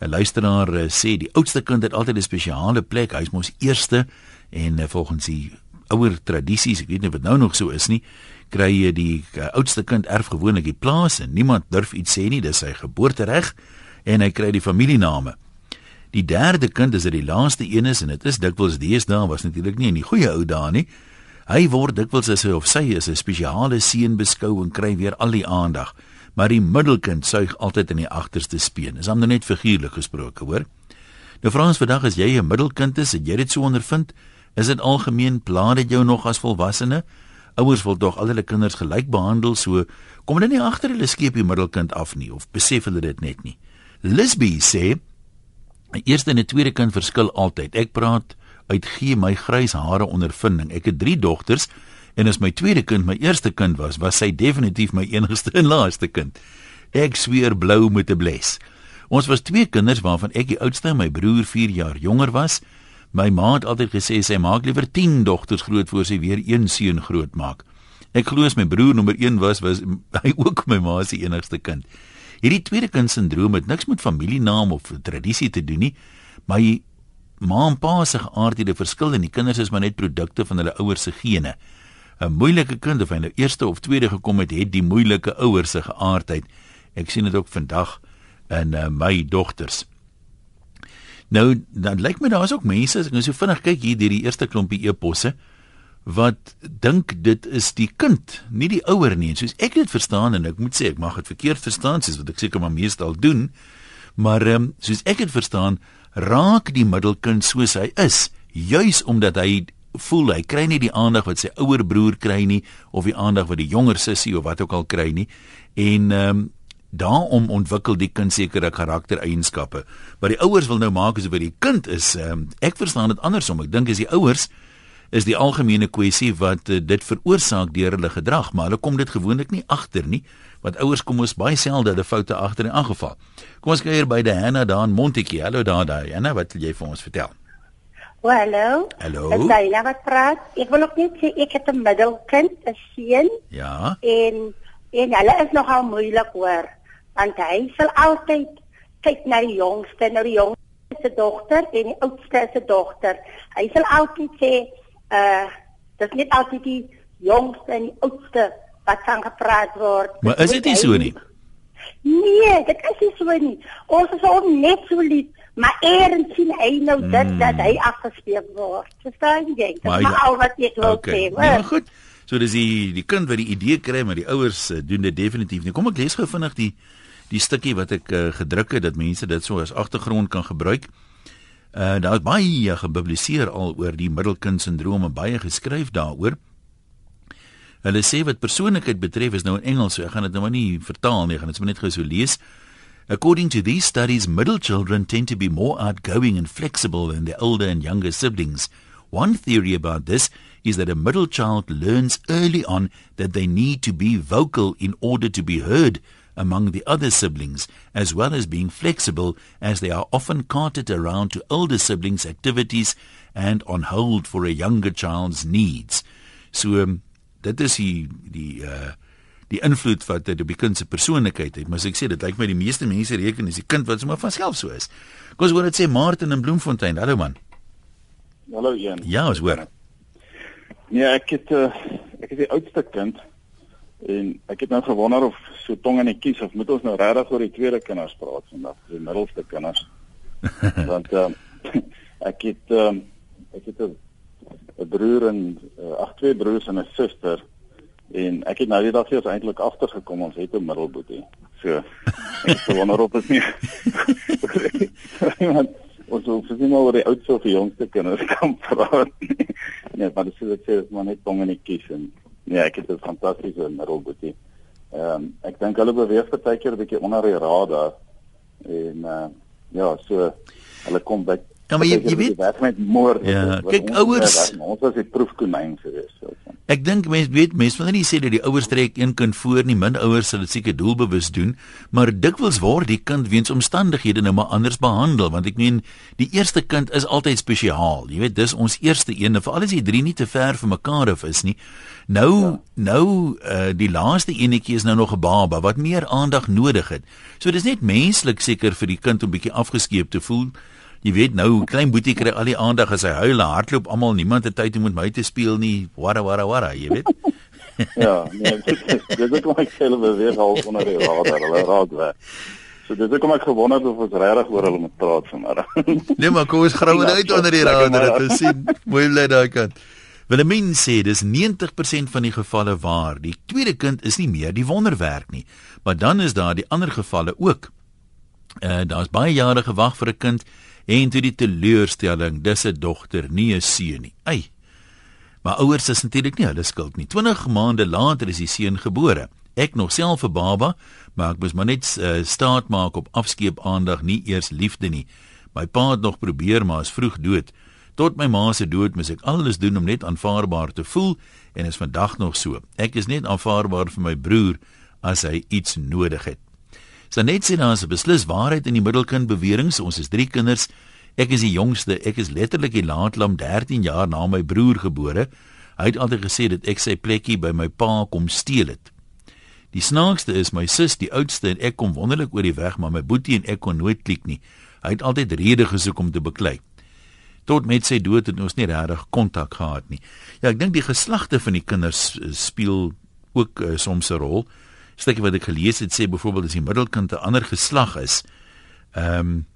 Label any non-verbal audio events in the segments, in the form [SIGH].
'n Luisteraar uh, sê die oudste kind het altyd 'n spesiale plek. Hy's mos eerste en uh, volgens die ouer tradisies, ek weet nie of dit nou nog so is nie, kry jy die uh, oudste kind erf gewoonlik die plaas en niemand durf iets sê nie, dis sy geboortereg en hy kry die familiename. Die derde kind is dit die laaste een is en dit is dikwels deesdae was natuurlik nie in die goeie ou dae nie. Hy word dikwels as hy of sy is 'n spesiale seun beskou en kry weer al die aandag. Maar die middelkind suig altyd in die agterste speen. Is hom nou net figuurlik gesproke, hoor? Nou Frans, vandag as jy 'n middelkind is, het jy dit so ondervind? Is dit algemeen pla dit jou nog as volwassene? Ouers wil tog al hulle kinders gelyk behandel, so kom hulle nie agter hulle skeep die middelkind af nie of besef hulle dit net nie. Lisby sê 'n eerste en 'n tweede kind verskil altyd. Ek praat uit gee my grys hare ondervinding. Ek het 3 dogters en as my tweede kind my eerste kind was, was sy definitief my enigste en laaste kind. Ek sweer blou met 'n bles. Ons was twee kinders waarvan ek die oudste en my broer 4 jaar jonger was. My ma het altyd gesê sy maak liewer 10 dogters groot voor sy weer een seun groot maak. Ek glo as my broer nommer 1 was, was [LAUGHS] hy ook my ma se enigste kind. Hierdie tweede kind sindroom het niks met familienaam of tradisie te doen nie, hy ma en pa se geaardhede verskil en die kinders is maar net produkte van hulle ouers se gene. 'n Moeilike kind of hy nou eerste of tweede gekom het, het die moeilike ouers se geaardheid. Ek sien dit ook vandag in uh, my dogters. Nou, dan lyk my daar's ook mense as ek nou so vinnig kyk hier deur die eerste klompie eposse wat dink dit is die kind, nie die ouer nie. Soos ek dit verstaan en ek moet sê ek mag dit verkeerd verstaan, soos wat ek seker maar meestal doen. Maar ehm um, soos ek dit verstaan, raak die middelkind soos hy is, juis omdat hy voel hy kry nie die aandag wat sy ouer broer kry nie of die aandag wat die jonger sussie of wat ook al kry nie. En ehm um, daarom ontwikkel die kind sekere karaktereienskappe. Maar die ouers wil nou maak asof die kind is um, ek verstaan dit andersom. Ek dink as die ouers is die algemene kwessie wat uh, dit veroorsaak deur hulle gedrag, maar hulle kom dit gewoonlik nie agter nie, want ouers kom ons baie selde hulle foute agter in aangeval. Kom ons kyk hier by die Hanna daar in Montetjie. Hallo daar daar. Hanna, wat wil jy vir ons vertel? Oh, hallo. Hallo. Sê nou wat praat. Ek wil ook net sê ek het 'n middelkind, 'n seun. Ja. En en hulle is nogal moeilik hoor, want hy sal altyd kyk na die jongste, nou die jongste se dogter en die oudste se dogter. Hy sal altyd sê uh dis net altyd die jongste en die oudste wat van gepraat word. Maar is dit nie so nie? Nee, dit is nie so nie. Ons is al net so lief, maar eers sien hy nou dit Mm. dat hy afgespeek word. Verstaan jy? Dis Maar maar, al wat ek wil Okay. sê. Nee, maar goed. So dis die die kind wat die idee kry, maar die ouers uh, doen dit definitief nie. Kom ek lees gou vinnig die die stukkie wat ek uh, gedruk het dat mense dit so as agtergrond kan gebruik. Uh daar is baie gepubliseer al oor die middelkind sindroom en baie geskryf daaroor. Hulle sê wat persoonlikheid betref is nou in Engels, so ek gaan dit nou maar nie vertaal nie, ek gaan dit sommer net gou so lees. According to these studies, middle children tend to be more outgoing and flexible than their older and younger siblings. One theory about this is that a middle child learns early on that they need to be vocal in order to be heard among the other siblings, as well as being flexible, as they are often carted around to older siblings' activities and on hold for a younger child's needs. So, um, dit is die die uh die invloed wat dit op die kind se persoonlikheid het. Maar as ek sê dit lyk my die meeste mense reken is die kind wat sommer van self so is. Kom ons hoor dit sê Martin in Bloemfontein. Hallo man. Hallo Ian. Ja, ons hoor. Nee, ek het uh, ek is die oudste kind en ek het nou gewonder of so tong in die kies of moet ons nou regtig oor die tweede kinders praat vandag, die middelste kinders. [LAUGHS] Want uh, [LAUGHS] ek het uh, ek het 'n broer en uh, ag twee broers en 'n suster en ek het nou die dag eers eintlik agtergekom ons het 'n middelboetie. So [LAUGHS] ek het gewonder of dit nie [LAUGHS] want ons wil vir nou oor die oudste of die jongste kinders kan praat. nie. nee, maar dis dit sê maar net tong in die kies en nee, ek het 'n fantastiese middelboetie. Ehm um, ek dink hulle beweeg baie keer 'n bietjie onder die radar en uh, ja, so hulle kom by Ja, maar jy- jy weet- werk met moord. Ja, wat kyk, ouers- Ons was die proefkonyn van. Ek dink mense weet mense wil nie sê dat die ouers trek een kind voor nie, min ouers sal dit seker doelbewus doen, maar dikwels word die kind weens omstandighede nou maar anders behandel, want ek meen die eerste kind is altyd spesiaal. Jy weet, dis ons eerste een, veral as die drie nie te ver van mekaar af is nie. Nou ja. nou uh, die laaste enetjie is nou nog 'n baba wat meer aandag nodig het. So dis net menslik seker vir die kind om bietjie afgeskeep te voel. Jy weet nou, klein boetie kry al die aandag as hy huil, hardloop almal, niemand het tyd om met my te speel nie. Wara wara wara, jy weet. [LAUGHS] ja, nee, dit is ook my selfe weer al onder die radar, hulle raak weg. So dit is kom ek gewonder of ons regtig oor hulle moet praat vanmôre. [LAUGHS] nee, maar kom ons grou net onder die radar te sien. Mooi bly daai kant. Willemien sê dis 90% van die gevalle waar die tweede kind is nie meer die wonderwerk nie, maar dan is daar die ander gevalle ook. Uh daar's baie jare gewag vir 'n kind en toe die teleurstelling, dis 'n dogter, nie 'n seun nie. Ai. Maar ouers is natuurlik nie hulle skuld nie. 20 maande later is die seun gebore. Ek nog self 'n baba, maar ek moes maar net uh, staat maak op afskeep aandag, nie eers liefde nie. My pa het nog probeer, maar is vroeg dood. Tot my ma se dood moes ek alles doen om net aanvaarbaar te voel en is vandag nog so. Ek is net aanvaarbaar vir my broer as hy iets nodig het. Sanet sê daar is 'n beslis waarheid in die middelkind bewering. Ons is drie kinders. Ek is die jongste. Ek is letterlik die laatlam 13 jaar na my broer gebore. Hy het altyd gesê dat ek sy plekkie by my pa kom steel het. Die snaakste is my sus, die oudste en ek kom wonderlik oor die weg, maar my boetie en ek kon nooit klik nie. Hy het altyd redes gesoek om te beklei. Tot met sy dood het ons nie regtig kontak gehad nie. Ja, ek dink die geslagte van die kinders eh, speel ook uh, soms 'n rol stukkie wat ek gelees het sê byvoorbeeld as die middelkind 'n ander geslag is, ehm um,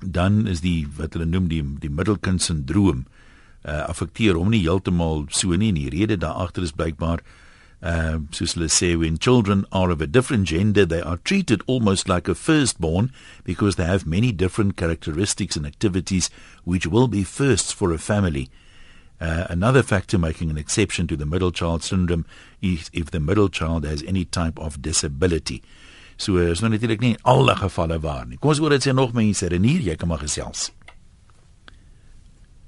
dan is die wat hulle noem die die middelkind sindroom uh affekteer hom nie heeltemal so nie. En die rede daar agter is blykbaar uh soos hulle sê when children are of a different gender they are treated almost like a firstborn because they have many different characteristics and activities which will be firsts for a family another factor making an exception to the middle child syndrome is if the middle child has any type of disability. So is nou natuurlik nie alle gevalle waar nie. Kom ons hoor dit sê nog mense, Renier, jy kan maar gesels.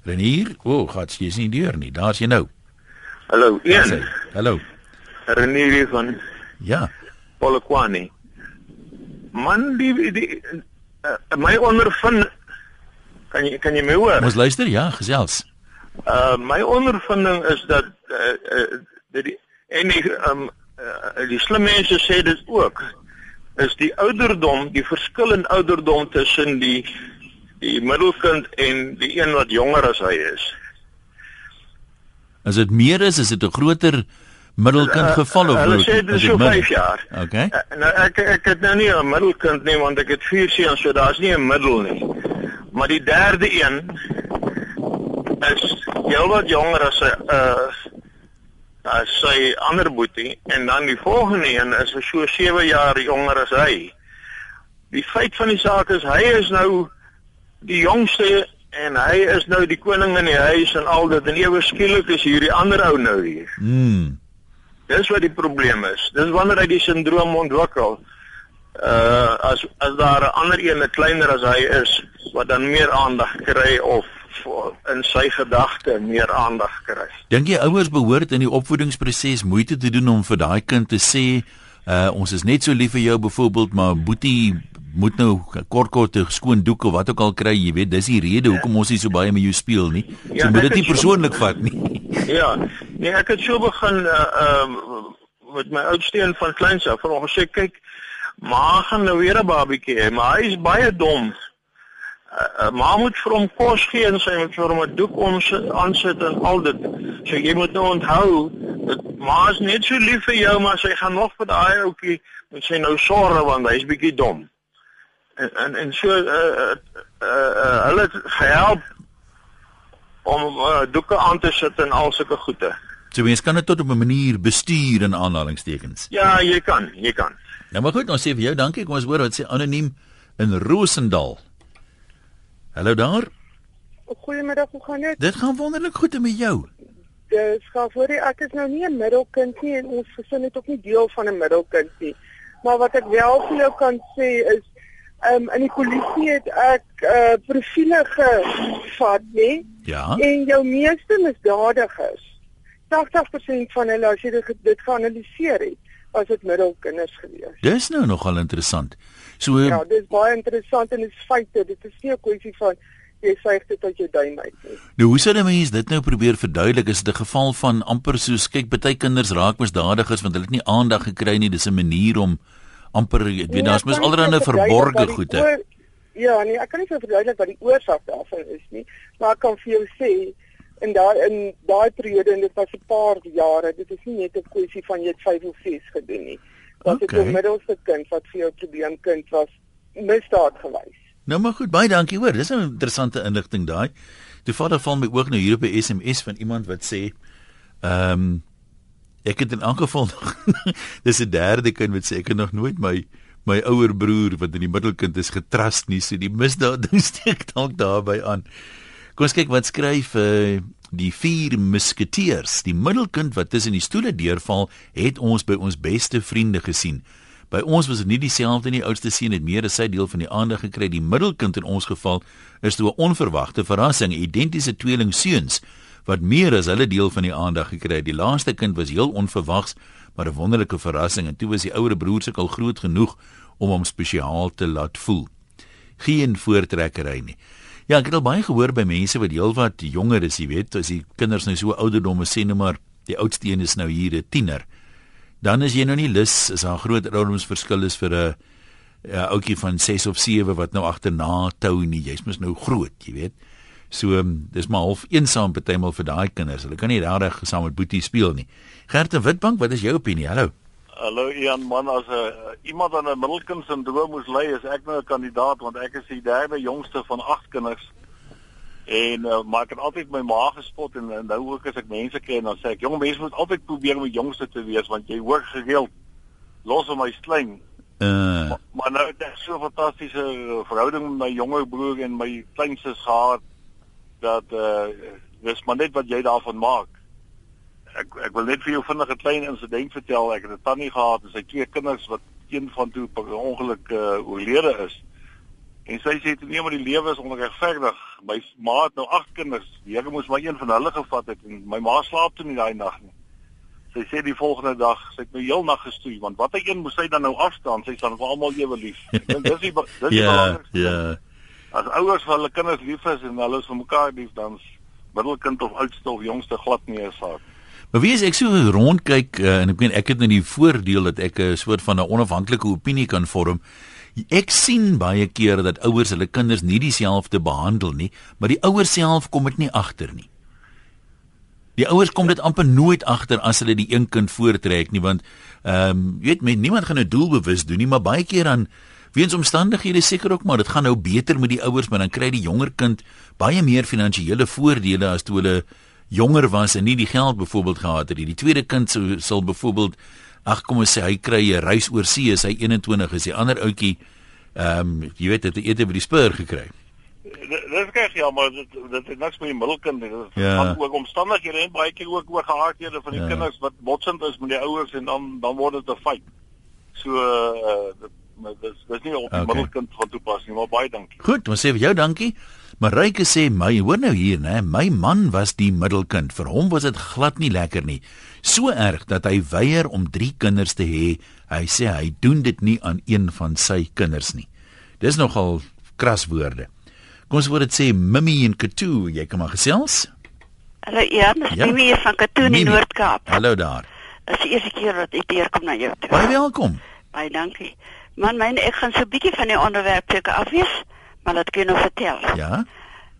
Renier, o, oh, gats, jy is nie deur nie. Daar's jy nou. Hallo, Ian. Hallo. Renier hier van Ja. Polokwane. Man, die die uh, my ondervind kan jy kan jy my hoor? Ons luister, ja, gesels. Uh my ondervinding is dat uh, uh dat die en die um uh, die slim mense sê dit ook is die ouderdom, die verskil in ouderdom tussen die die middelkind en die een wat jonger as hy is. As dit meer is, is dit 'n groter middelkind geval of Hulle sê dit is so 5 jaar. Okay. Uh, nou ek ek het nou nie 'n middelkind nie want ek het 4 seuns, so daar's nie 'n middel nie. Maar die derde een is heelwat jonger as sy uh as sy ander boetie en dan die volgende een is so 7 jaar jonger as hy. Die feit van die saak is hy is nou die jongste en hy is nou die koning in die huis en al dit en ewe skielik is hierdie ander ou nou hier. Mm. Dis wat die probleem is. Dis wanneer hy die sindroom ontwikkel. Uh as as daar 'n ander een, 'n kleiner as hy is, wat dan meer aandag kry of in sy gedagte meer aandag kry. Dink jy ouers behoort in die opvoedingsproses moeite te doen om vir daai kind te sê uh ons is net so lief vir jou byvoorbeeld maar boetie moet nou kort kort 'n skoon doek of wat ook al kry jy weet dis die rede hoekom ons nie so baie met jou speel nie. So ja, moet dit nie persoonlik so, vat nie. [LAUGHS] Ja. Nee, ek het so begin uh uh met my oudste een van kleins af en ons sê kyk maar gaan nou weer 'n babietjie hê, maar hy is baie dom uh, ma moet vir hom kos gee en sy moet vir hom 'n doek om aansit en al dit. So jy moet nou onthou dat ma is net so lief vir jou maar sy gaan nog vir daai ouetjie moet sy nou sorg want hy's bietjie dom. En en, en so uh, uh, uh, uh, hulle gehelp om uh, doeke aan te sit en al sulke goede. So mens kan dit tot op 'n manier bestuur in aanhalingstekens. Ja, jy kan, jy kan. Nou maar goed, ons sê vir jou dankie. Kom ons hoor wat sê anoniem in Rosendal. Hallo daar. Goeiemiddag, hoe gaan dit? Dit gaan wonderlik goed met jou. Dis gaan voor die ek is nou nie 'n middelkind nie en ons gesin het ook nie deel van 'n middelkind nie. Maar wat ek wel vir jou kan sê is ehm um, in die polisie het ek uh profiele gevat, nê? Ja. En jou meeste misdadigers 80% van hulle as jy dit, dit geanaliseer het, was dit middelkinders gewees. Dis nou nogal interessant. So Ja, dis baie interessant en dit is feite. Dit is nie 'n kwessie van jy sê dit uit jou duim uit nie. Nou hoe sou die mense dit nou probeer verduidelik? Is dit 'n geval van amper soos kyk baie kinders raak misdadigers want hulle het nie aandag gekry nie. Dis 'n manier om amper ek weet Nee, daar's mos allerlei verborgde goede. oor- Ja, nee, ek kan nie vir verduidelik wat die oorsaak daarvan is nie, maar ek kan vir jou sê in daai in daai periode en dit was 'n paar jare, dit is nie net 'n kwessie van jy het 5 of 6 gedoen nie. Dit Okay. 'n middelste kind wat vir jou probleemkind was, misdaad gewys. Nou maar goed, baie dankie hoor. Dis 'n interessante inligting daai. Toevallig val my oog nou hier op 'n SMS van iemand wat sê ehm um, ek het in elk geval [LAUGHS] nog dis 'n derde kind wat sê ek het nog nooit my my ouer broer wat in die middelkind is getrust nie, so die misdaad ding [LAUGHS] steek dalk daarbey aan. Kom ons kyk wat skryf uh, die vier musketeers. Die middelkind wat tussen die stoele deurval, het ons by ons beste vriende gesien. By ons was dit nie dieselfde nie. Oudste seun het meer as sy deel van die aandag gekry. Die middelkind in ons geval is toe 'n onverwagte verrassing, identiese tweeling seuns wat meer as hulle deel van die aandag gekry het. Die laaste kind was heel onverwags, maar 'n wonderlike verrassing en toe was die ouer broer se al groot genoeg om hom spesiaal te laat voel. Geen voortrekkery nie. Ja, ek het al baie gehoor by mense wat heelwat jonger is, jy weet, as die kinders nou so ouderdomme sê nou maar die oudste een is nou hier 'n tiener. Dan is jy nou nie lus as daar groot ouderdomsverskil is vir 'n 'n ouetjie van 6 of 7 wat nou agterna tou nie. Jy's mos nou groot, jy weet. So um, dis maar half eensaam partymal vir daai kinders. Hulle kan nie regtig saam met Boetie speel nie. Gert en Witbank, wat is jou opinie? Hallo. Hallo Ian man as 'n uh, iemand aan 'n middelkind sindroom moes ly is ek nou 'n kandidaat want ek is die derde jongste van 8 kinders. En uh, maar ek het altyd my ma gespot en, en nou ook as ek mense ken dan sê ek jong mense moet altyd probeer om die jongste te wees want jy hoor gereeld los my sleng. Uh Maar, maar nou het ek so 'n fantastiese verhouding met my jonger broer en my kleinsus gehad dat uh dis maar net wat jy daarvan maak. Ek ek wil net vir jou vinnig 'n klein insident vertel. Ek het 'n tannie gehad en sy twee kinders wat een van toe per ongeluk uh oorlede is. En sy sê toe nee maar die lewe is onregverdig. My ma het nou 8 kinders. Die Here moes maar een van hulle gevat het en my ma slaap toe nie daai nag nie. Sy sê die volgende dag, sy het my heel nag gestoei want watter een moes sy dan nou afstaan? Sy staan vir almal ewe lief. [LAUGHS] Ek dink dis die dis die ja, belangrikste. ja. As ouers vir hulle kinders lief is en hulle is vir mekaar lief dan middelkind of oudste of jongste glad nie 'n saak. Maar wie as ek so rondkyk uh, en ek meen ek het nou die voordeel dat ek 'n soort van 'n onafhanklike opinie kan vorm. Ek sien baie kere dat ouers hulle kinders nie dieselfde behandel nie, maar die ouers self kom dit nie agter nie. Die ouers kom dit amper nooit agter as hulle die een kind voortrek nie want ehm um, jy weet men niemand gaan nou doelbewus doen nie, maar baie keer dan weens omstandighede seker ook maar dit gaan nou beter met die ouers, maar dan kry die jonger kind baie meer finansiële voordele as toe hulle jonger was en nie die geld byvoorbeeld gehad het nie. Die tweede kind sou sal byvoorbeeld ag kom ons sê hy kry 'n reis oor see as hy 21 is, die ander ouetjie ehm um, jy weet het 'n ete by die spur gekry. Dis reg ja, maar dit dit het niks met die middelkind nie. Dit Ja. gaan oor omstandighede en baie keer ook oor gehardhede van die Ja. kinders wat botsend is met die ouers en dan dan word dit 'n feit. So uh dit dis dis nie op die Okay. middelkind van toepassing, maar baie dankie. Goed, ons sê vir jou dankie. Mareike sê my, hoor nou hier, né? My man was die middelkind. Vir hom was dit glad nie lekker nie. So erg dat hy weier om 3 kinders te hê. Hy sê hy doen dit nie aan een van sy kinders nie. Dis nogal kras woorde. Kom ons word dit sê Mimmy en Katu, jy kan maar gesels. Hallo Ian, Ja. Mimi hier van Katoen in Mimi. Noord-Kaap. Hallo daar. Dis die eerste keer wat ek hier kom na jou toe. Baie welkom. Baie dankie. Man, myne ek gaan so 'n bietjie van die onderwerp seker afwees, maar laat ek jou nou vertel. Ja.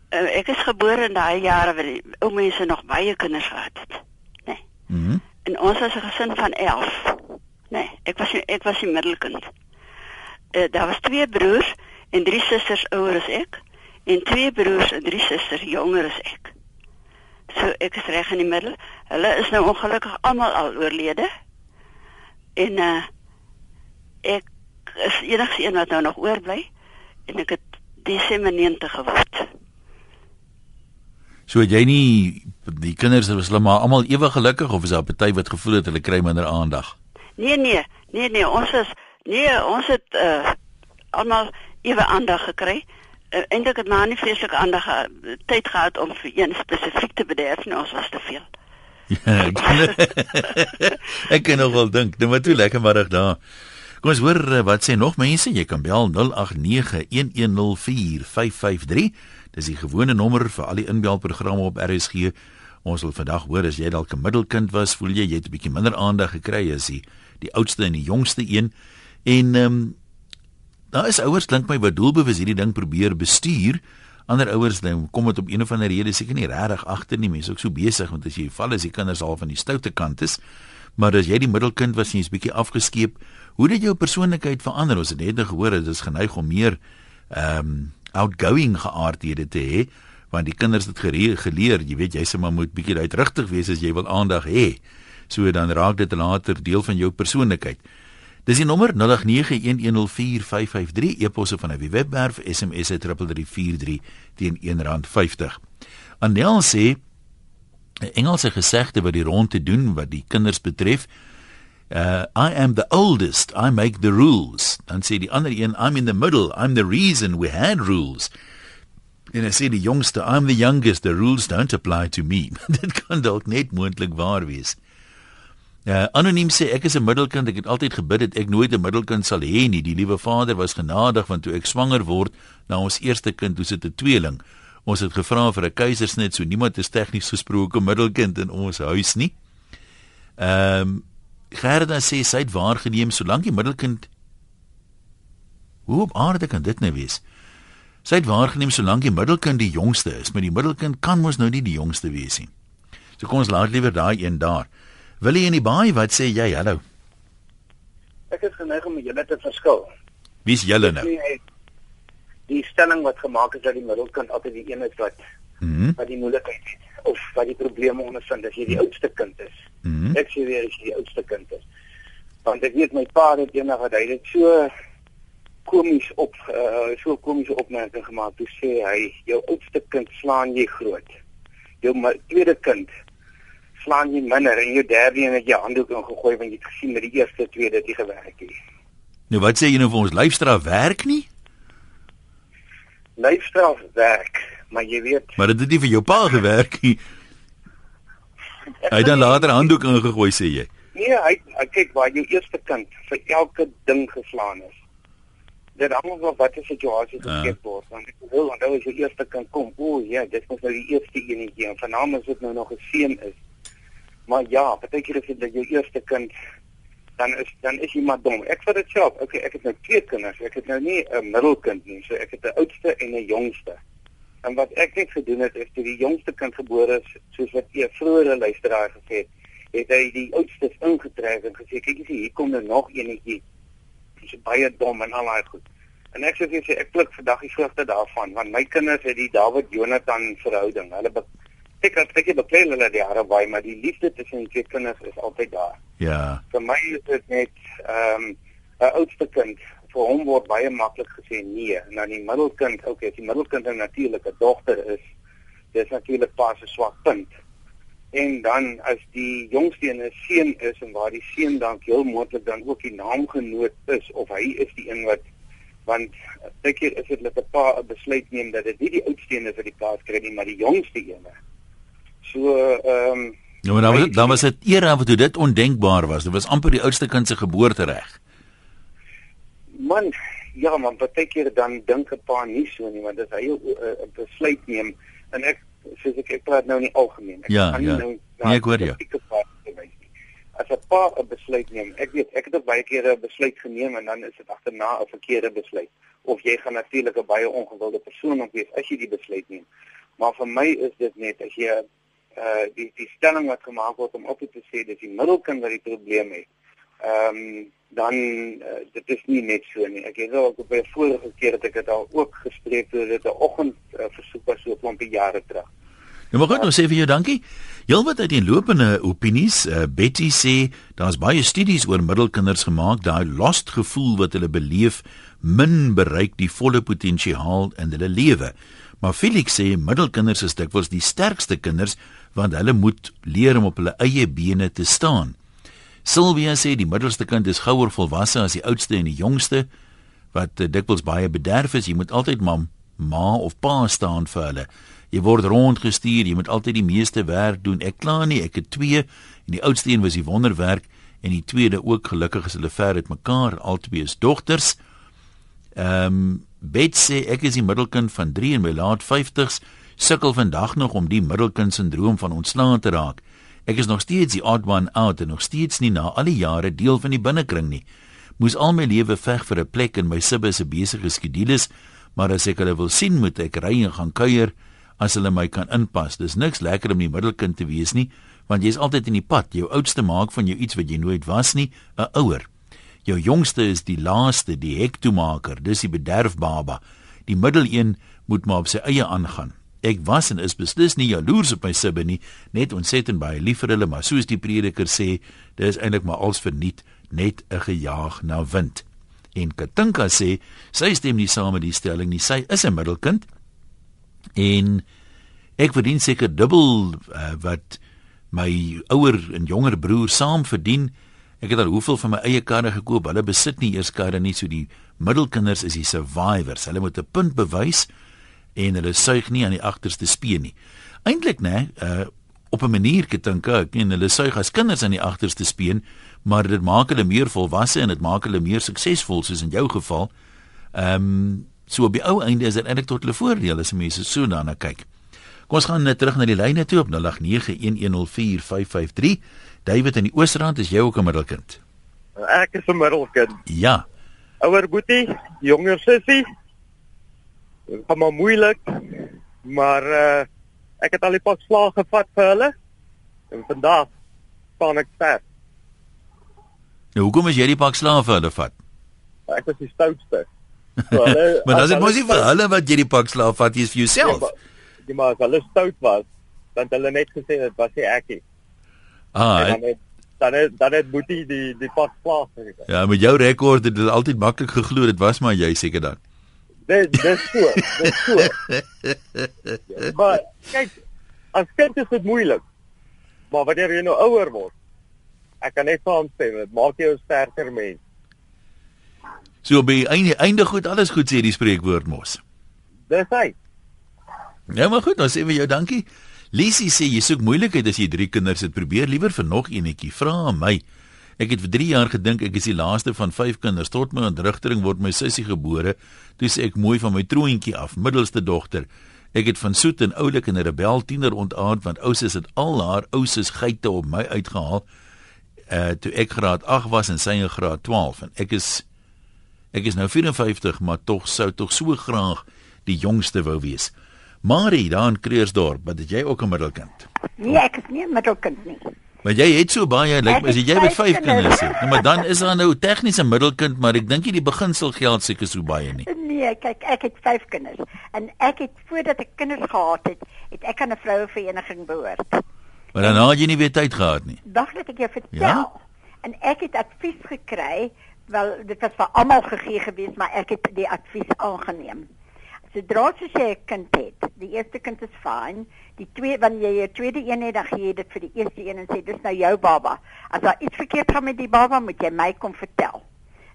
Uh, ek is gebore in daai jare waar die ou mense nog baie kinders gehad het. Nee. Mhm. En ons was 'n gesin van 11. Nee, ek was ek was die middelkind. Uh, daar was twee broers en drie susters ouer as ek en twee broers en drie susters jonger as ek. So ek is reg in die middel. Hulle is nou ongelukkig almal al oorlede. En uh ek is enigste een wat nou nog oorbly en ek het Desember 90 geword. So jy nie die kinders was hulle maar almal ewe gelukkig of is daar party wat gevoel het hulle kry minder aandag? Nee nee, nee nee, ons is nee, ons het uh almal ewe aandag gekry. Uh, Eintlik het maar nie vreeslike aandag ge tyd gehad om vir een spesifiek te bederf nie, ons was te veel. Ja, ek kan, [LAUGHS] ek kan nog wel dink. Nou maar toe lekker middag daar. Kom ons hoor eh, wat sê nog mense. Jy kan bel 0891104553. Dis die gewone nommer vir al die inbelprogramme op RSG. Ons wil vandag hoor as jy dalk 'n middelkind was, voel jy jy het 'n bietjie minder aandag gekry as die die oudste en die jongste een. En ehm um, daar is ouers dink my wat doelbewus hierdie ding probeer bestuur. Ander ouers dan kom dit op een of ander rede seker nie regtig agter nie. Mense ook so besig want as jy val as die kinders al van die stoute kant is. Maar as jy die middelkind was en jy's bietjie afgeskeep, hoe het jou persoonlikheid verander? Ons het net gehoor dit is geneig om meer ehm um, outgoing geaardhede te hê want die kinders het geleer, jy weet jy se maar moet bietjie uitrigtig wees as jy wil aandag hê. So dan raak dit later deel van jou persoonlikheid. Dis die nommer 0891104553 eposse van 'n webwerf SMS het 3343 teen R1.50. Anel sê 'n Engelse gesegde wat die rond te doen wat die kinders betref. Uh, I am the oldest, I make the rules. Dan sê die ander een, I'm in the middle, I'm the reason we had rules. En hy sê die jongste, I'm the youngest, the rules don't apply to me. [LAUGHS] Dit kan dalk net moontlik waar wees. Uh, anoniem sê ek is 'n middelkind. Ek het altyd gebid dat ek nooit 'n middelkind sal hê nie. Die liewe Vader was genadig want toe ek swanger word na ons eerste kind, toe sit 'n tweeling. Ons het gevra vir 'n keisersnit, so niemand is tegnies gesproke middelkind in ons huis nie. Ehm um, Gerda sê sy het waargeneem solank die middelkind Hoe op aarde kan dit nou wees? Sy het waargeneem solank die middelkind die jongste is, maar die middelkind kan mos nou nie die jongste wees nie. So kom ons laat liewer daai een daar. Wil jy in die baai wat sê jy hallo? Ek is geneig om julle te verskil. Wie's julle nou? Die stelling wat gemaak is dat die middelkind altyd die een is wat mm -hmm. wat die moeilikheid het of wat die probleme ondervind as jy die oudste kind is. Mm -hmm. Ek sê weer as jy die oudste kind is. Want ek weet my pa het eendag dat hy dit so komies op uh, so komiese opmerking gemaak. Hy sê hy jou oudste kind slaan jy groot. Jou tweede kind slaan jy minder en jou derde een het jy handdoek ingegooi want jy het gesien met die eerste twee dit nie gewerk nie. Nou wat sê jy nou vir ons lyfstraf werk nie? Lyfstraf werk, maar jy weet Maar dit het nie vir jou pa gewerk nie. Hy het dan later handdoek ingegooi sê jy. Nee, hy kyk waar jou eerste kind vir elke ding geslaan is. Dit hang af wat die situasie geskep word. Want ek wil onthou as jou eerste kind kom, o ja, dit was nou die eerste enetjie en vanaand is dit nou nog 'n seun is. Maar ja, partykeer is dit dat jou eerste kind dan is dan is jy maar dom. Ek vir dit self. Okay, ek het nou twee kinders. Ek het nou nie 'n middelkind nie. So ek het 'n oudste en 'n jongste. En wat ek net gedoen het is toe die jongste kind gebore is, soos wat jy vroeër luisteraar gesê het, het hy die oudstes ingetrek en gesê kyk jy hier kom er nog eenetjie. Dis baie dom en al daai goed. En ek sê vir sê ek pluk vandag die vrugte daarvan want my kinders het die David Jonathan verhouding. Hulle ek het ek het baie hulle die jare by maar die liefde tussen die twee kinders is altyd daar. Ja. Vir my is dit net ehm um, 'n oudste kind vir hom word baie maklik gesê nee en dan die middelkind okay, as die middelkind 'n natuurlike dogter is dis natuurlik pas 'n swak punt. En dan as die jongste een 'n seun is en waar die seun dan heel moontlik dan ook die naamgenoot is of hy is die een wat want baie keer is dit net 'n pa 'n besluit neem dat dit nie die oudste een is wat die plaas kry nie maar die jongste een. So ehm um, Ja, maar dan was dit dan was dit era wat dit ondenkbaar was. Dit was amper die oudste kind se geboortereg. Man, ja, man, baie keer dan dink 'n pa nie so nie, want dit hy 'n uh, besluit neem en ek soos ek ek praat nou nie algemeen. Ek ja, ja. Nou, nee, ek hoor jou. As 'n pa 'n besluit neem, ek weet ek het ook baie keer 'n besluit geneem en dan is dit agterna 'n verkeerde besluit of jy gaan natuurlik 'n baie ongewilde persoon op wees as jy die besluit neem. Maar vir my is dit net as jy uh die die stelling wat gemaak word om op te sê dis die middelkind wat die probleem het. Ehm um, dan uh, dit is nie net so nie. Ek het al op 'n vorige keer dat ek dit al ook gespreek het dit 'n oggend uh, versoek was so 'n klompie jare terug. Ja, maar goed, nou sê vir jou dankie. Heelwat uit die lopende opinies, uh, Betty sê daar's baie studies oor middelkinders gemaak, daai lost gevoel wat hulle beleef, min bereik die volle potensiaal in hulle lewe. Maar Felix sê middelkinders is dikwels die sterkste kinders want hulle moet leer om op hulle eie bene te staan. Sylvia sê die middelste kind is gouer volwasse as die oudste en die jongste wat uh, dikwels baie bederf is. Jy moet altyd mam, ma of pa staan vir hulle. Jy word rondgestuur, jy moet altyd die meeste werk doen. Ek kla nie, ek het twee en die oudste een was die wonderwerk en die tweede ook gelukkig is hulle ver uit mekaar, albei is dogters. Ehm um, Bet sê ek is die middelkind van 3 en my laat 50s sukkel vandag nog om die middelkind sindroom van ontslae te raak. Ek is nog steeds die odd one out en nog steeds nie na al die jare deel van die binnekring nie. Moes al my lewe veg vir 'n plek in my sibbe se besige skedules, maar as ek hulle wil sien, moet ek ry en gaan kuier as hulle my kan inpas. Dis niks lekker om die middelkind te wees nie, want jy's altyd in die pad. Jou oudste maak van jou iets wat jy nooit was nie, 'n ouer. Jou jongste is die laaste, die hektoemaker, dis die bederfbaba. Die middeleen moet maar op sy eie aangaan. Ek was en is beslis nie jaloers op my sibbe nie, net ontsettend baie lief vir hulle, maar soos die prediker sê, dis eintlik maar als verniet, net 'n gejaag na wind. En Katinka sê, sy stem nie saam met die stelling nie, sy is 'n middelkind. En ek verdien seker dubbel uh, wat my ouer en jonger broer saam verdien. Ek het al hoeveel van my eie karre gekoop. Hulle besit nie eers karre nie, so die middelkinders is die survivors. Hulle moet 'n punt bewys en hulle suig nie aan die agterste speen nie. Eintlik nê, uh op 'n manier gedink ek, en hulle suig as kinders aan die agterste speen, maar dit maak hulle meer volwasse en dit maak hulle meer suksesvol soos in jou geval. Ehm um, so op die ou einde is dit eintlik tot hulle voordeel as mense so daarna kyk. Kom ons gaan net terug na die lyne toe op 0891104553. David in die Oosrand is jy ook 'n middelkind? Ek is 'n middelkind. Ja. Ouer boetie, jonger sussie, gaan maar moeilik. Maar uh ek het al die pak slaag gevat vir hulle. En vandag staan ek sterk. Nou hoekom is jy die pak slaag vir hulle vat? Ek was die stoutste. So hulle [LAUGHS] Maar dis mos nie vir hulle wat jy die pak slaag vat, jy is vir jouself. Ja, maar, ja, maar as hulle stout was, dan het hulle net gesê dit was nie ek nie. Ah, En dan het dan het, dan het Boetie die die pak slaag gekry. ja, met jou rekord het dit altyd maklik geglo dit was maar jy seker dan. Dit dis so, dis so. maar kyk, as kind is dit moeilik. Maar wanneer jy nou ouer word, ek kan net saamstem, dit maak jou 'n sterker mens. So by einde einde goed, alles goed sê die spreekwoord mos. Dis hy. Ja, maar goed, dan sê vir jou dankie. Lisie sê jy soek moeilikheid as jy drie kinders het. Probeer liewer vir nog eenetjie. Vra my. Ek het vir 3 jaar gedink ek is die laaste van 5 kinders. Tot my ontrugtering word my sussie gebore. Toe sê ek mooi van my troontjie af, middelste dogter. Ek het van soet en oulik en 'n rebel tiener ontaard want ousus het al haar ousus geite op my uitgehaal. Uh toe ek graad 8 was en sy in graad 12 en ek is ek is nou 54, maar tog sou tog so graag die jongste wou wees. Marie daar in Kreersdorp, wat het jy ook 'n middelkind? Nee, ek is nie 'n middelkind nie. Maar jy het so baie, lyk Ek my as jy met vyf 5 kinders het. Nou, maar dan is daar nou tegnies 'n middelkind, maar ek dink nie die beginsel geld seker so baie nie. Nee, kyk, ek het 5 kinders en ek het voordat ek kinders gehad het, het ek aan 'n vrouevereniging behoort. Maar dan het jy nie weer tyd gehad nie. Dag net ek jou vertel. Ja? En ek het advies gekry, wel dit was vir almal gegee gewees, maar ek het die advies aangeneem. Sodra soos jy 'n kind het, die eerste kind is fyn, die twee wanneer jy 'n tweede een het, dan gee jy dit vir die eerste een en sê dis nou jou baba. As daar iets verkeerd gaan met die baba, moet jy my kom vertel.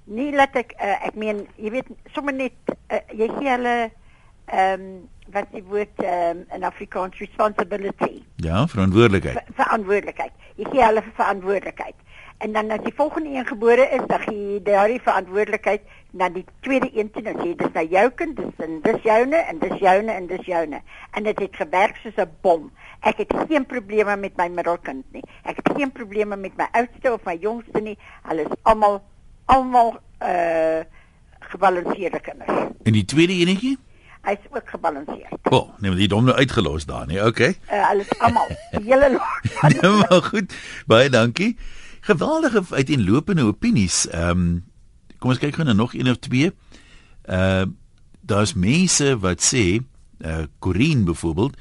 Nie laat ek uh, ek meen, jy weet sommer net uh, jy gee hulle ehm um, wat die woord ehm um, in Afrikaans responsibility Ja, verantwoordelikheid. ver verantwoordelikheid. Jy gee hulle verantwoordelikheid. En dan as die volgende een gebore is, dan gee jy daardie verantwoordelikheid na die tweede een toe. Dan sê jy dis nou jou kind, dis en dis joune en dis joune en dis joune. En dit het gewerk soos 'n bom. Ek het geen probleme met my middelkind nie. Ek het geen probleme met my oudste of my jongste nie. Hulle is almal almal uh gebalanseerde kinders. En die tweede enetjie? Hy's ook gebalanseerd. O, oh, nee, maar die dom nou uitgelos daar, nee. Okay. Uh hulle is almal die hele [LAUGHS] lot. Nee, maar goed. Baie dankie. Geweldige uiteenlopende opinies. Ehm um, kom ons kyk gou na nog een of twee. Uh daar's mense wat sê, uh Corinne byvoorbeeld,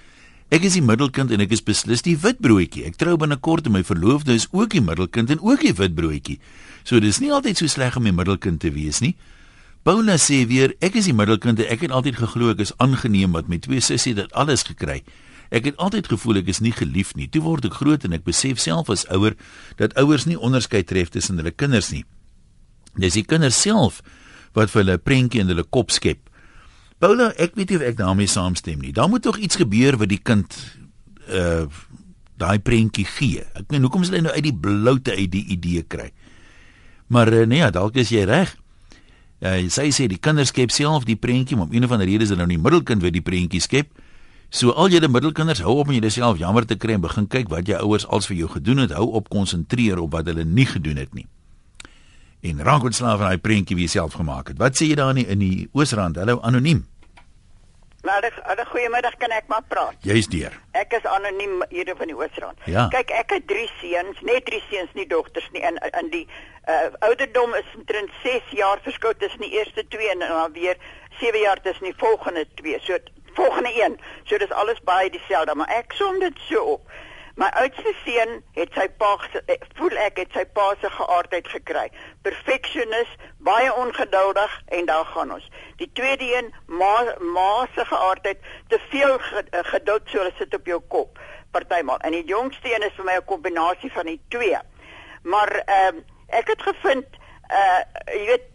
ek is die middelkind en ek is beslis die witbroodjie. Ek trou binnekort en my verloofde is ook die middelkind en ook die witbroodjie. So dis nie altyd so sleg om 'n middelkind te wees nie. Paula sê weer, ek is die middelkind en ek het altyd geglo ek is aangeneem wat my twee sissies dit alles gekry. Ek het altyd gevoel ek is nie geliefd nie. Toe word ek groot en ek besef self as ouer dat ouers nie onderskeid tref tussen hulle kinders nie. Dis die kinders self wat vir hulle 'n prentjie in hulle kop skep. Paula, ek weet nie of ek daarmee saamstem nie. Daar moet tog iets gebeur wat die kind uh daai prentjie gee. Ek meen hoekom is hulle nou uit die bloute uit die idee kry? Maar uh, nee, dalk is jy reg. Ja, uh, sy sê die kinders skep self die prentjie, maar om een of ander rede is dit nou nie middelkind wat die prentjie skep. So al julle middelkinders hou op om jouself jammer te kry en begin kyk wat jou ouers als vir jou gedoen het. Hou op konsentreer op wat hulle nie gedoen het nie. En raak ontslaaf van daai prentjie wie jy self gemaak het. Wat sê jy daar in die, in die Oosrand? Hallo anoniem. Middag, nou, goeiemiddag, kan ek maar praat? Jy's deur. Ek is anoniem hier van die Oosrand. Ja. Kyk, ek het drie seuns, net drie seuns, nie dogters nie. In in die uh, ouderdom is omtrent 6 jaar verskil tussen die eerste twee en dan weer 7 jaar tussen die volgende twee. So volgende een. So dis alles baie dieselfde, maar ek som dit so op. My oudste seun het sy pa eh, voel ek het sy pa se geaardheid gekry. Perfeksionis, baie ongeduldig en daar gaan ons. Die tweede een, ma ma se geaardheid, te veel eh, geduld so sit op jou kop. Partymal. En die jongste een is vir my 'n kombinasie van die twee. Maar ehm uh, ek het gevind uh jy weet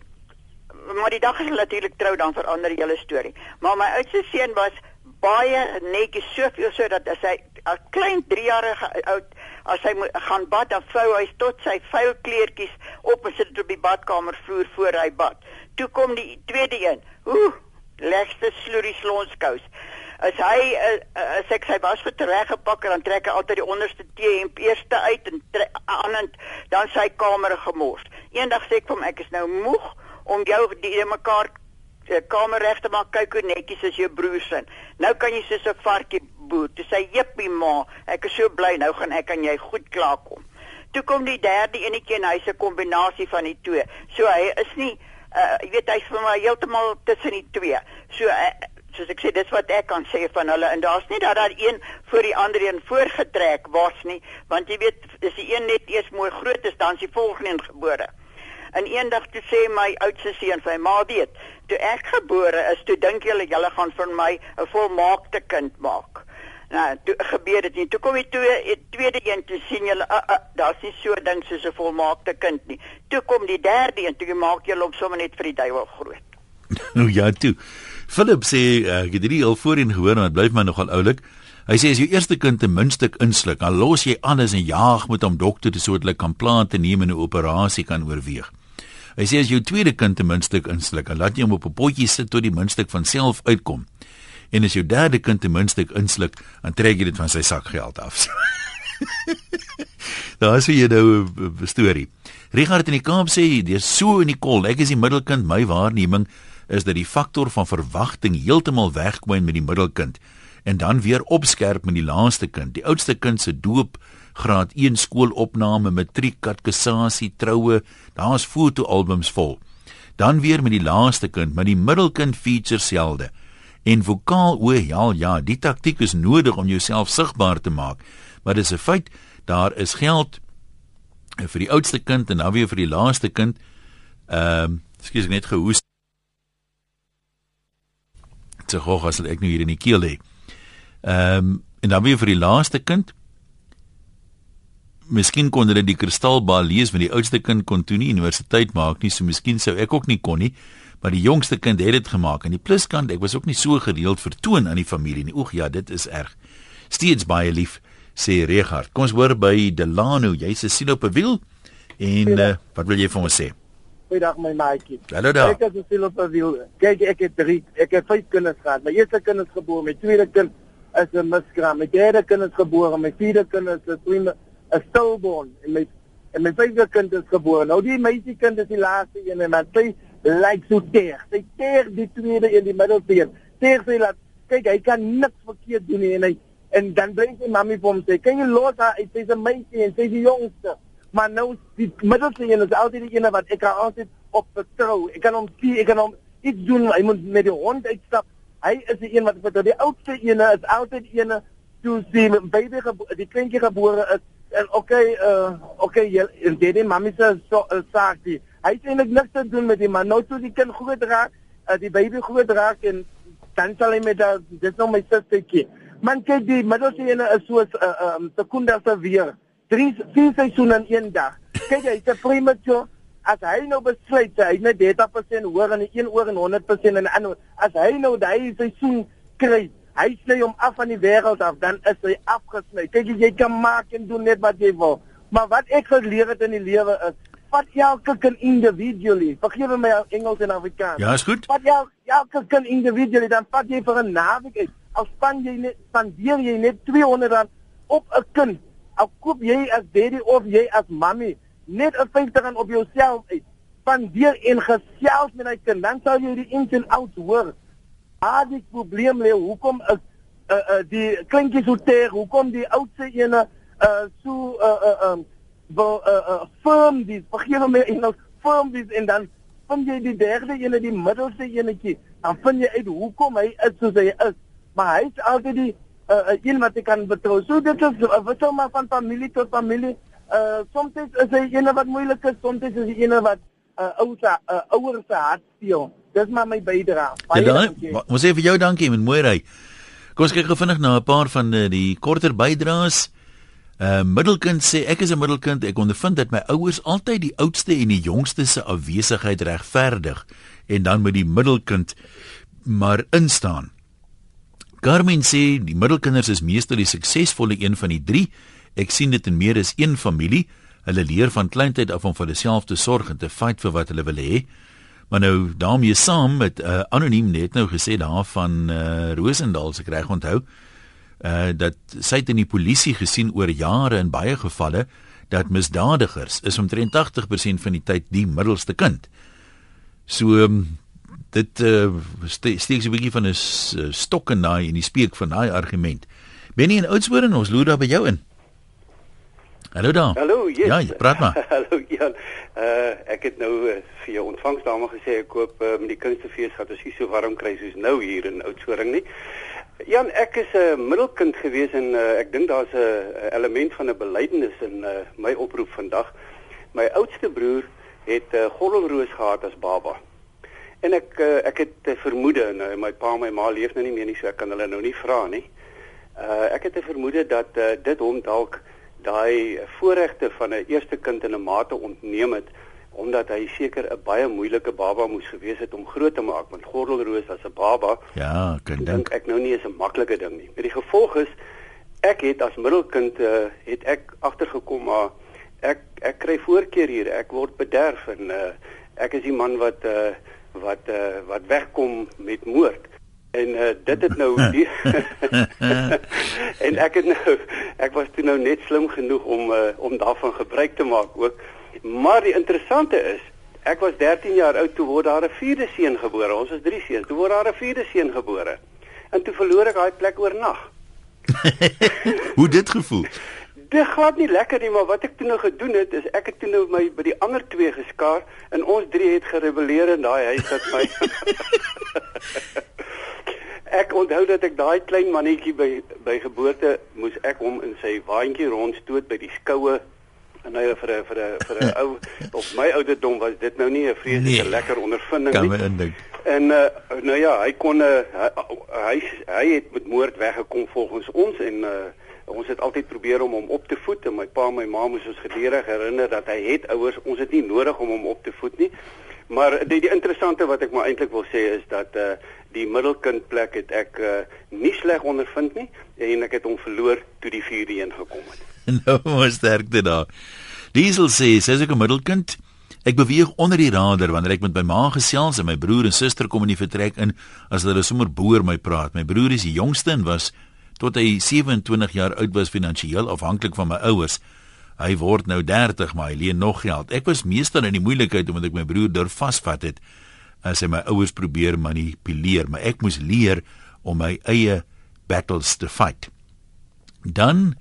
maar die dag is natuurlik trou dan verander die hele storie. Maar my oudste seun was baie netjies soveel sodat as hy 'n klein 3-jarige oud as hy moet gaan bad dan vou hy tot sy vuil kleertjies op en sit dit op die badkamer vloer voor hy bad. Toe kom die tweede een. Ooh, legste sloerie slonskous. As hy uh, as ek sy was vir teruggepak en dan trek hy altyd die onderste T-hemp eerste uit en aan dan sy kamer gemors. Eendag sê ek vir hom ek is nou moeg om jou die mekaar sy kamer reg te maak, kyk hoe netjies is jou broer se. Nou kan jy soos 'n varkie boer. Toe sê jippie ma, ek is so bly nou gaan ek aan jy goed klaarkom. Toe kom die derde enetjie en hy's 'n kombinasie van die twee. So hy is nie uh jy weet hy's vir my heeltemal tussen die twee. So uh, soos ek sê dis wat ek kan sê van hulle en daar's nie dat daar een voor die ander een voorgetrek was nie, want jy weet as die een net eers mooi groot is, dan is die volgende een gebore. En eendag toe sê my oudste seun vir my, "Ma weet, toe ek gebore is, toe dink julle julle gaan vir my 'n volmaakte kind maak." Nou, toe gebeur dit nie. Toe kom die twee tweede een toe sien julle, uh, uh, daar's nie so ding soos 'n volmaakte kind nie. Toe kom die derde een, toe maak julle hom sommer net vir die duiwel groot. [LAUGHS] nou ja, toe. Philip sê, uh, ek het dit al voorheen gehoor, maar dit bly my nogal oulik. Hy sê as jou eerste kind 'n muntstuk insluk, dan los jy alles en jaag met hom dokter toe sodat hulle kan plan te neem en 'n operasie kan oorweeg. Hy sê as jou tweede kind 'n muntstuk insluk, laat jy hom op 'n potjie sit tot die muntstuk van self uitkom. En as jou derde kind 'n muntstuk insluk, dan trek jy dit van sy sakgeld af. [LAUGHS] Daar is hier nou 'n storie. Richard in die Kaap sê dis so in die kol. Ek is die middelkind. My waarneming is dat die faktor van verwagting heeltemal wegkwyn met die middelkind en dan weer opskerp met die laaste kind. Die oudste kind se doop graad 1 skoolopname, matriek, katekisasie, troue, daar's fotoalbums vol. Dan weer met die laaste kind, maar die middelkind feature selde. En vokaal o ja, ja, die taktik is nodig om jouself sigbaar te maak. Maar dis 'n feit, daar is geld vir die oudste kind en dan weer vir die laaste kind. Ehm, um, ekskuus ek net gehoes. Te hoog as ek nou hier in die keel lê. Ehm um, en dan weer vir die laaste kind miskien kon hulle die kristalbal lees want die oudste kind kon toe nie universiteit maak nie, so miskien sou ek ook nie kon nie, maar die jongste kind het dit gemaak en die pluskant ek was ook nie so gereeld vertoon aan die familie nie. Oeg ja, dit is erg. Steeds baie lief sê Regard. Kom ons hoor by Delano, jy's 'n siel op 'n wiel en uh, wat wil jy vir ons sê? Goeiedag my maatjie. Hallo daar. Ek is 'n siel op 'n wiel. Kyk, ek het drie, ek het vyf kinders gehad. My eerste kind is gebore, my tweede kind is 'n miskraam, my derde kind is gebore, my vierde kind is 'n 'n stillborn en my en my vyfde kind is gebore. Nou die meisie kind is die laaste een en dan sy lyk so teer. Sy teer die tweede in die middelbeen. Teer sy laat kyk hy kan niks verkeerd doen nie en hy en dan bly sy mami vir hom sê, "Kan jy los haar? Sy's 'n meisie en sy's die jongste." Maar nou die middelste een is altyd die een wat ek kan altyd op vertrou. Ek kan hom sien, ek kan hom iets doen. Hy moet met die hond uitstap. Hy is die een wat vertrou. Die oudste een is altyd een toe sy baby die kleintjie gebore is en okay uh okay jy en dit die mamma se so uh, saak die hy sê net niks te doen met die man. Nou toe die kind groot raak uh, die baby groot raak en dan sal hy met dat dis nou my sustertjie. Man kyk die middelste ene is so 'n uh, um, sekonde se weer. Drie vier seisoene in een dag. Kyk jy hy's 'n premature. As hy nou besluit hy net 30% hoor en 1 oor en 100% en 'n ander as hy nou daai seisoen kry hy sny hom af van die wêreld af dan is hy afgesny. Kyk jy kan maak en doen net wat jy wil maar wat ek geleer het in die lewe is vat elke kind individually. Vergewe my Engels en Afrikaans. Ja, is goed. vat jy elke kind individually dan vat jy vir 'n naweek uit. Al span jy net spandeer jy net 200 rand op 'n kind. Al koop jy as daddy of jy as mommy net 'n 50 rand op jouself uit. Spandeer en gesels met hy kind dan sal jy die ins en outs hoor ah die probleem lê hoekom is uh, uh, die kleintjies so teer? Hoekom die oudste ene uh, so uh, uh, um, wel uh, uh, firm dis vergeet my Engels firm dis en dan vind jy die derde ene die middelste enetjie. Dan vind jy uit hoekom hy is soos hy is. Maar hy is altyd die uh, een wat jy kan betrou. So dit is uh, wat sou maar van familie tot familie. Uh, soms is hy ene wat moeilik is soms is hy ene wat uh, ouers uh, ouers se hart steel dis maar my bydrae Ja, dan, ons sê vir jou dankie met mooi ry. Kom ons kyk gou vinnig na 'n paar van uh, die korter bydraes. uh, Middelkind sê ek is 'n middelkind. Ek ondervind dat my ouers altyd die oudste en die jongste se afwesigheid regverdig en dan met die middelkind maar instaan. Carmen sê die middelkinders is meestal die suksesvolle een van die 3. Ek sien dit in meer as een familie. Hulle leer van kleintyd af om vir hulself te sorg en te fight vir wat hulle wil hê. Maar nou daarmee saam met 'n uh, anoniem net nou gesê daar van uh, Rosendal se reg onthou uh dat sy het in die polisie gesien oor jare in baie gevalle dat misdadigers is omtrent 80% van die tyd die middelste kind. So um, dit uh, ste steek 'n bietjie van 'n stok in daai en die speek van daai argument. Benny en Oudtshoorn ons loer daar by jou in. Hallo daar. Hallo, yes. Ja, praat maar. [LAUGHS] Hallo Jan. Uh ek het nou uh, vir jou ontvangsdame gesê ek koop uh, met die kunstefees gehad as jy so warm kry soos nou hier in Oudtshoorn nie. Jan, ek is 'n uh, middelkind gewees en uh, ek dink daar's 'n uh, element van 'n belydenis in uh, my oproep vandag. My oudste broer het 'n uh, gordelroos gehad as baba. En ek uh, ek het 'n uh, vermoede nou my pa en my ma leef nou nie meer nie so ek kan hulle nou nie vra nie. Uh ek het 'n vermoede dat uh, dit hom dalk daai voorregte van 'n eerste kind in 'n mate ontneem het omdat hy seker 'n baie moeilike baba moes gewees het om groot te maak want gordelroos as 'n baba Ja, kan dink ek nou nie is 'n maklike ding nie. Met die gevolg is ek het as middelkind uh, het ek agtergekom maar ek ek kry voorkeur hier. Ek word bederf en uh, ek is die man wat uh, wat uh, wat wegkom met moord. En uh, dit het nou [LAUGHS] die [LAUGHS] en ek het nou ek was toe nou net slim genoeg om uh, om daarvan gebruik te maak ook. Maar die interessante is, ek was 13 jaar oud toe word daar 'n vierde seun gebore. Ons is drie seuns. Toe word daar 'n vierde seun gebore. En toe verloor ek daai plek oornag. [LAUGHS] Hoe dit gevoel? Dit glad nie lekker nie, maar wat ek toe nou gedoen het is ek het toe nou my by die ander twee geskaar en ons drie het gerebelleer in daai huis dat my Ek onthou dat ek daai klein mannetjie by by geboorte moes ek hom in sy waantjie rondstoot by die skoue en nou vir 'n vir 'n vir 'n [LAUGHS] ou op my ouderdom was dit nou nie 'n vreeslike nee, lekker ondervinding kan nie. Kan my indink. En uh, nou ja, hy kon uh, hy hy het met moord weggekom volgens ons en uh, ons het altyd probeer om hom op te voed en my pa en my ma moes ons gedurig herinner dat hy het ouers, ons het nie nodig om hom op te voed nie. Maar die, die interessante wat ek maar eintlik wil sê is dat uh, die middelkind plek het ek uh, nie sleg ondervind nie en ek het hom verloor toe die vierde een gekom het. [LAUGHS] nou maar sterkte daar. Diesel sê, is ook 'n middelkind. Ek beweeg onder die radar wanneer ek met my ma gesels en my broer en suster kom in die vertrek in as hulle sommer boer my praat. My broer is die jongste en was tot hy 27 jaar oud was finansiëel afhanklik van my ouers. Hy word nou 30, maar hy leen nog geld. Ek was meestal in die moeilikheid omdat ek my broer durf vasvat het as hy my ouers probeer manipuleer, maar ek moes leer om my eie battles te fight. Dan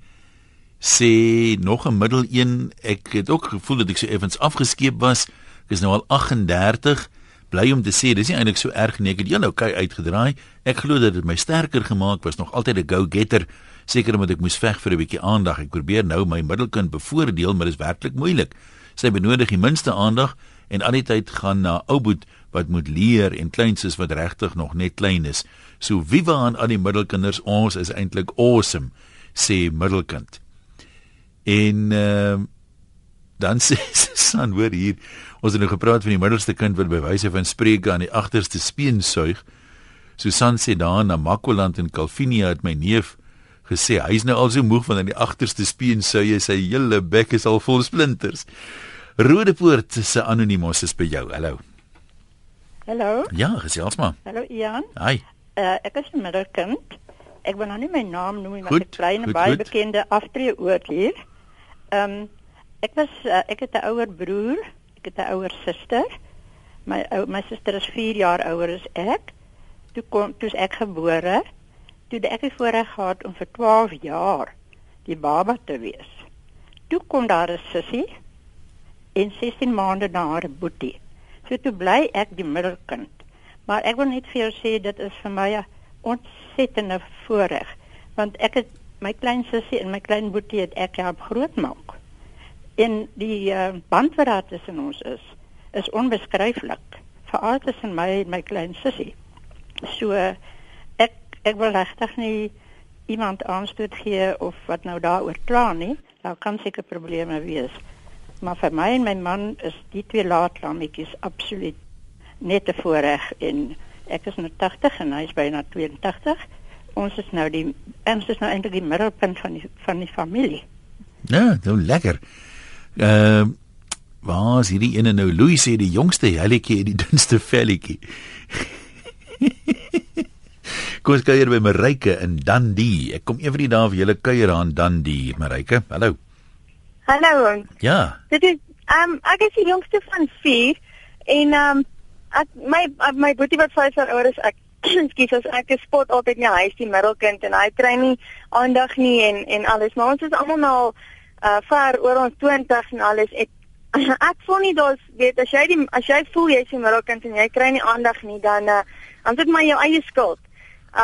sê nog 'n middel een, ek het ook gevoel dat ek so effens afgeskeep was. Ek is nou al 38. Bly om te sê, dis nie eintlik so erg nie. Ek het jou okay uitgedraai. Ek glo dat dit my sterker gemaak was, nog altyd 'n go-getter. Seker omdat ek moes veg vir 'n bietjie aandag. Ek probeer nou my middelkind bevoordeel, maar dit is werklik moeilik. Sy benodig die minste aandag en al die tyd gaan na ouboet wat moet leer en kleinses wat regtig nog net klein is. So viva aan al die middelkinders. Ons is eintlik awesome, sê middelkind. En uh dan [LAUGHS] sê Susan hoor hier, ons het nou gepraat van die middelste kind wat by wyse van spreuke aan die agterste speen suig. Susan sê daar na Makoland in Calvinia het my neef gesê hy's nou al so moeg van aan die agterste speen suig, sy hele bek is al vol splinters. Rodepoort se anonimos is by jou. Hallo. Hallo. Ja, gesels maar. Hallo Ian. Hi. Uh, ek is 'n middelkind. Ek wil nou nie my naam noem nie, maar ek klein goed, baie goed. bekende aftree oor hier. Ehm um, ek was uh, ek het 'n ouer broer, ek het 'n ouer suster. My ou my suster is 4 jaar ouer as ek. Toe kom toe's ek gebore. Toe het ek die voorreg gehad om vir 12 jaar die baba te wees. Toe kom daar 'n sussie en 16 maande na haar 'n boetie. So toe bly ek die middelkind. Maar ek wil net vir jou sê dit is vir my 'n ontsettende voorreg want ek het my klein sussie en my klein boetie het ek help grootmaak. En die uh, band wat daar tussen ons is is onbeskryflik. Veral tussen my en my klein sussie. So ek ek wil regtig nie iemand aanstoot gee of wat nou daaroor kla nie. Daar kan seker probleme wees. Maar vir my en my man is die twee laatlammetjies absoluut net 'n voorreg en ek is nou 80 en hy is byna 82. Ons is nou die ons is nou eintlik die middelpunt van die van die familie. Ja, nou lekker. Ehm uh, waar is hierdie ene nou? Louis sê die jongste helletjie en die [LAUGHS] dunste velletjie. [LAUGHS] Kom ons kuier by Marike in Dundee. Ek kom eendag die dae vir julle kuier aan Dundee, Marike. Hallo. Hallo. Ja. Dit is ehm um, ek is die jongste van 4 en ehm um, ek my my boetie wat 5 jaar ouer is ek [CLEARS THROAT] Ekskuus, as ek is spot altyd in die huis die middelkind en hy kry nie aandag nie en en alles, maar ons is almal nou al uh ver oor ons 20 en alles. Ek [CLEARS THROAT] ek voel nie daar's weet as jy die as jy voel jy's die middelkind en jy kry nie aandag nie, dan uh dan dit maar jou eie skuld.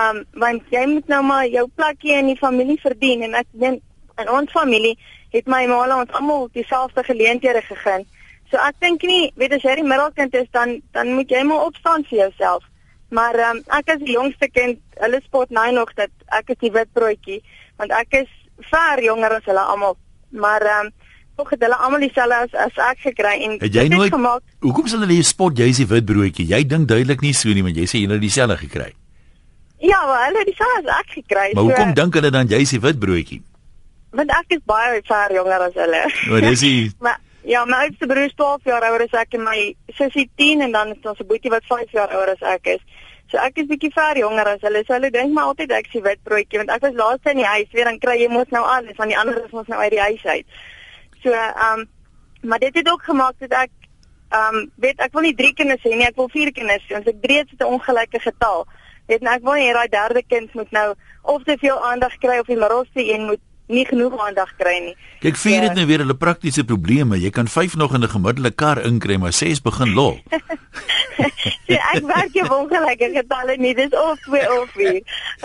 Um want jy moet nou maar jou plekjie in die familie verdien en ek dink in ons familie het my ma ons almal dieselfde geleenthede gegee. So ek dink nie, weet as jy die middelkind is dan dan moet jy maar opstaan vir jouself. Maar um, ek is die jongste kind. Hulle spot my nog dat ek is die wit broodjie want ek is ver jonger as hulle almal. Maar ehm um, tog het hulle almal dieselfde as, as ek gekry en Het jy nooit gemaak. Hoekom sal hulle jou spot jy's die wit broodjie? Jy dink duidelik nie so nie, want jy sê jy het dieselfde gekry. Ja, maar hulle het dieselfde as ek gekry. Maar hoekom dink hulle dan jy's die wit broodjie? Want ek is baie ver jonger as hulle. Maar dis die [LAUGHS] maar ja, my oudste broer is 12 jaar ouer as ek en my sussie 10 en dan is ons 'n boetie wat 5 jaar ouer as ek is. So ek is bietjie ver jonger as hulle. So hulle dink maar altyd ek is die wit broodjie want ek was laaste in die huis, weer dan kry jy mos nou alles van die ander is mos nou uit die huis uit. So ehm um, maar dit het ook gemaak dat ek ehm um, weet ek wil nie drie kinders hê nie, ek wil vier kinders hê. Ons ek breed sit 'n ongelyke getal. Weet nou ek wil nie daai derde kind moet nou of te veel aandag kry of die middelste een moet nie genoeg aandag kry nie. Kyk, vier het nou weer hulle praktiese probleme. Jy kan 5 nog in 'n gemiddelde kar inkry, maar 6 begin lol. so, [LAUGHS] ek werk jou ongelyke getalle nie, dis of 2 of 4.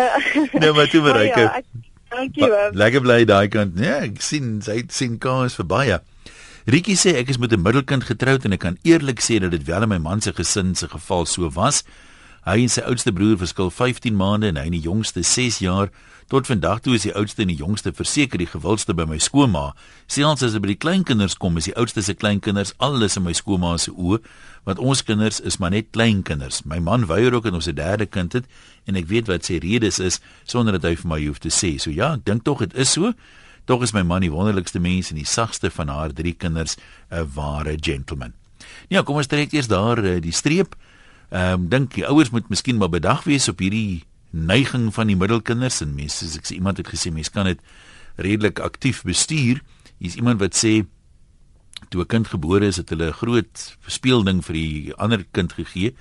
[LAUGHS] Nee, maar toe Marike. Ja, ek- dankie hoor. Lekker bly daai kant. Ja, ek sien sy sien kans vir baie. Rietjie sê ek is met 'n middelkind getroud en ek kan eerlik sê dat dit wel in my man se gesin se geval so was. Hy en sy oudste broer verskil 15 maande en hy en die jongste 6 jaar. Tot vandag toe is die oudste en die jongste verseker die gewildste by my skoonma. Selfs as dit by die kleinkinders kom, is die oudste se kleinkinders alles in my skoonma se oë, want ons kinders is maar net kleinkinders. My man weier ook en ons 'n derde kind het en ek weet wat sy redes is sonder dat hy vir my hoef te sê. So ja, ek dink tog dit is so. Tog is my man die wonderlikste mens en die sagste van haar drie kinders, 'n ware gentleman. Ja, kom ons trek eers daar eh, die streep. Ehm um, dink die ouers moet miskien maar bedag wees op hierdie neiging van die middelkinders en mense soos ek sê iemand het gesê mense kan dit redelik aktief bestuur. Hier's iemand wat sê toe 'n kind gebore is het hulle 'n groot speelding vir die ander kind gegee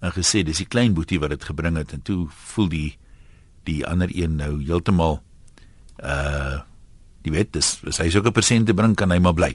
en gesê dis die klein boetie wat dit gebring het en toe voel die die ander een nou heeltemal uh die wet is as hy sulke persente bring kan hy maar bly.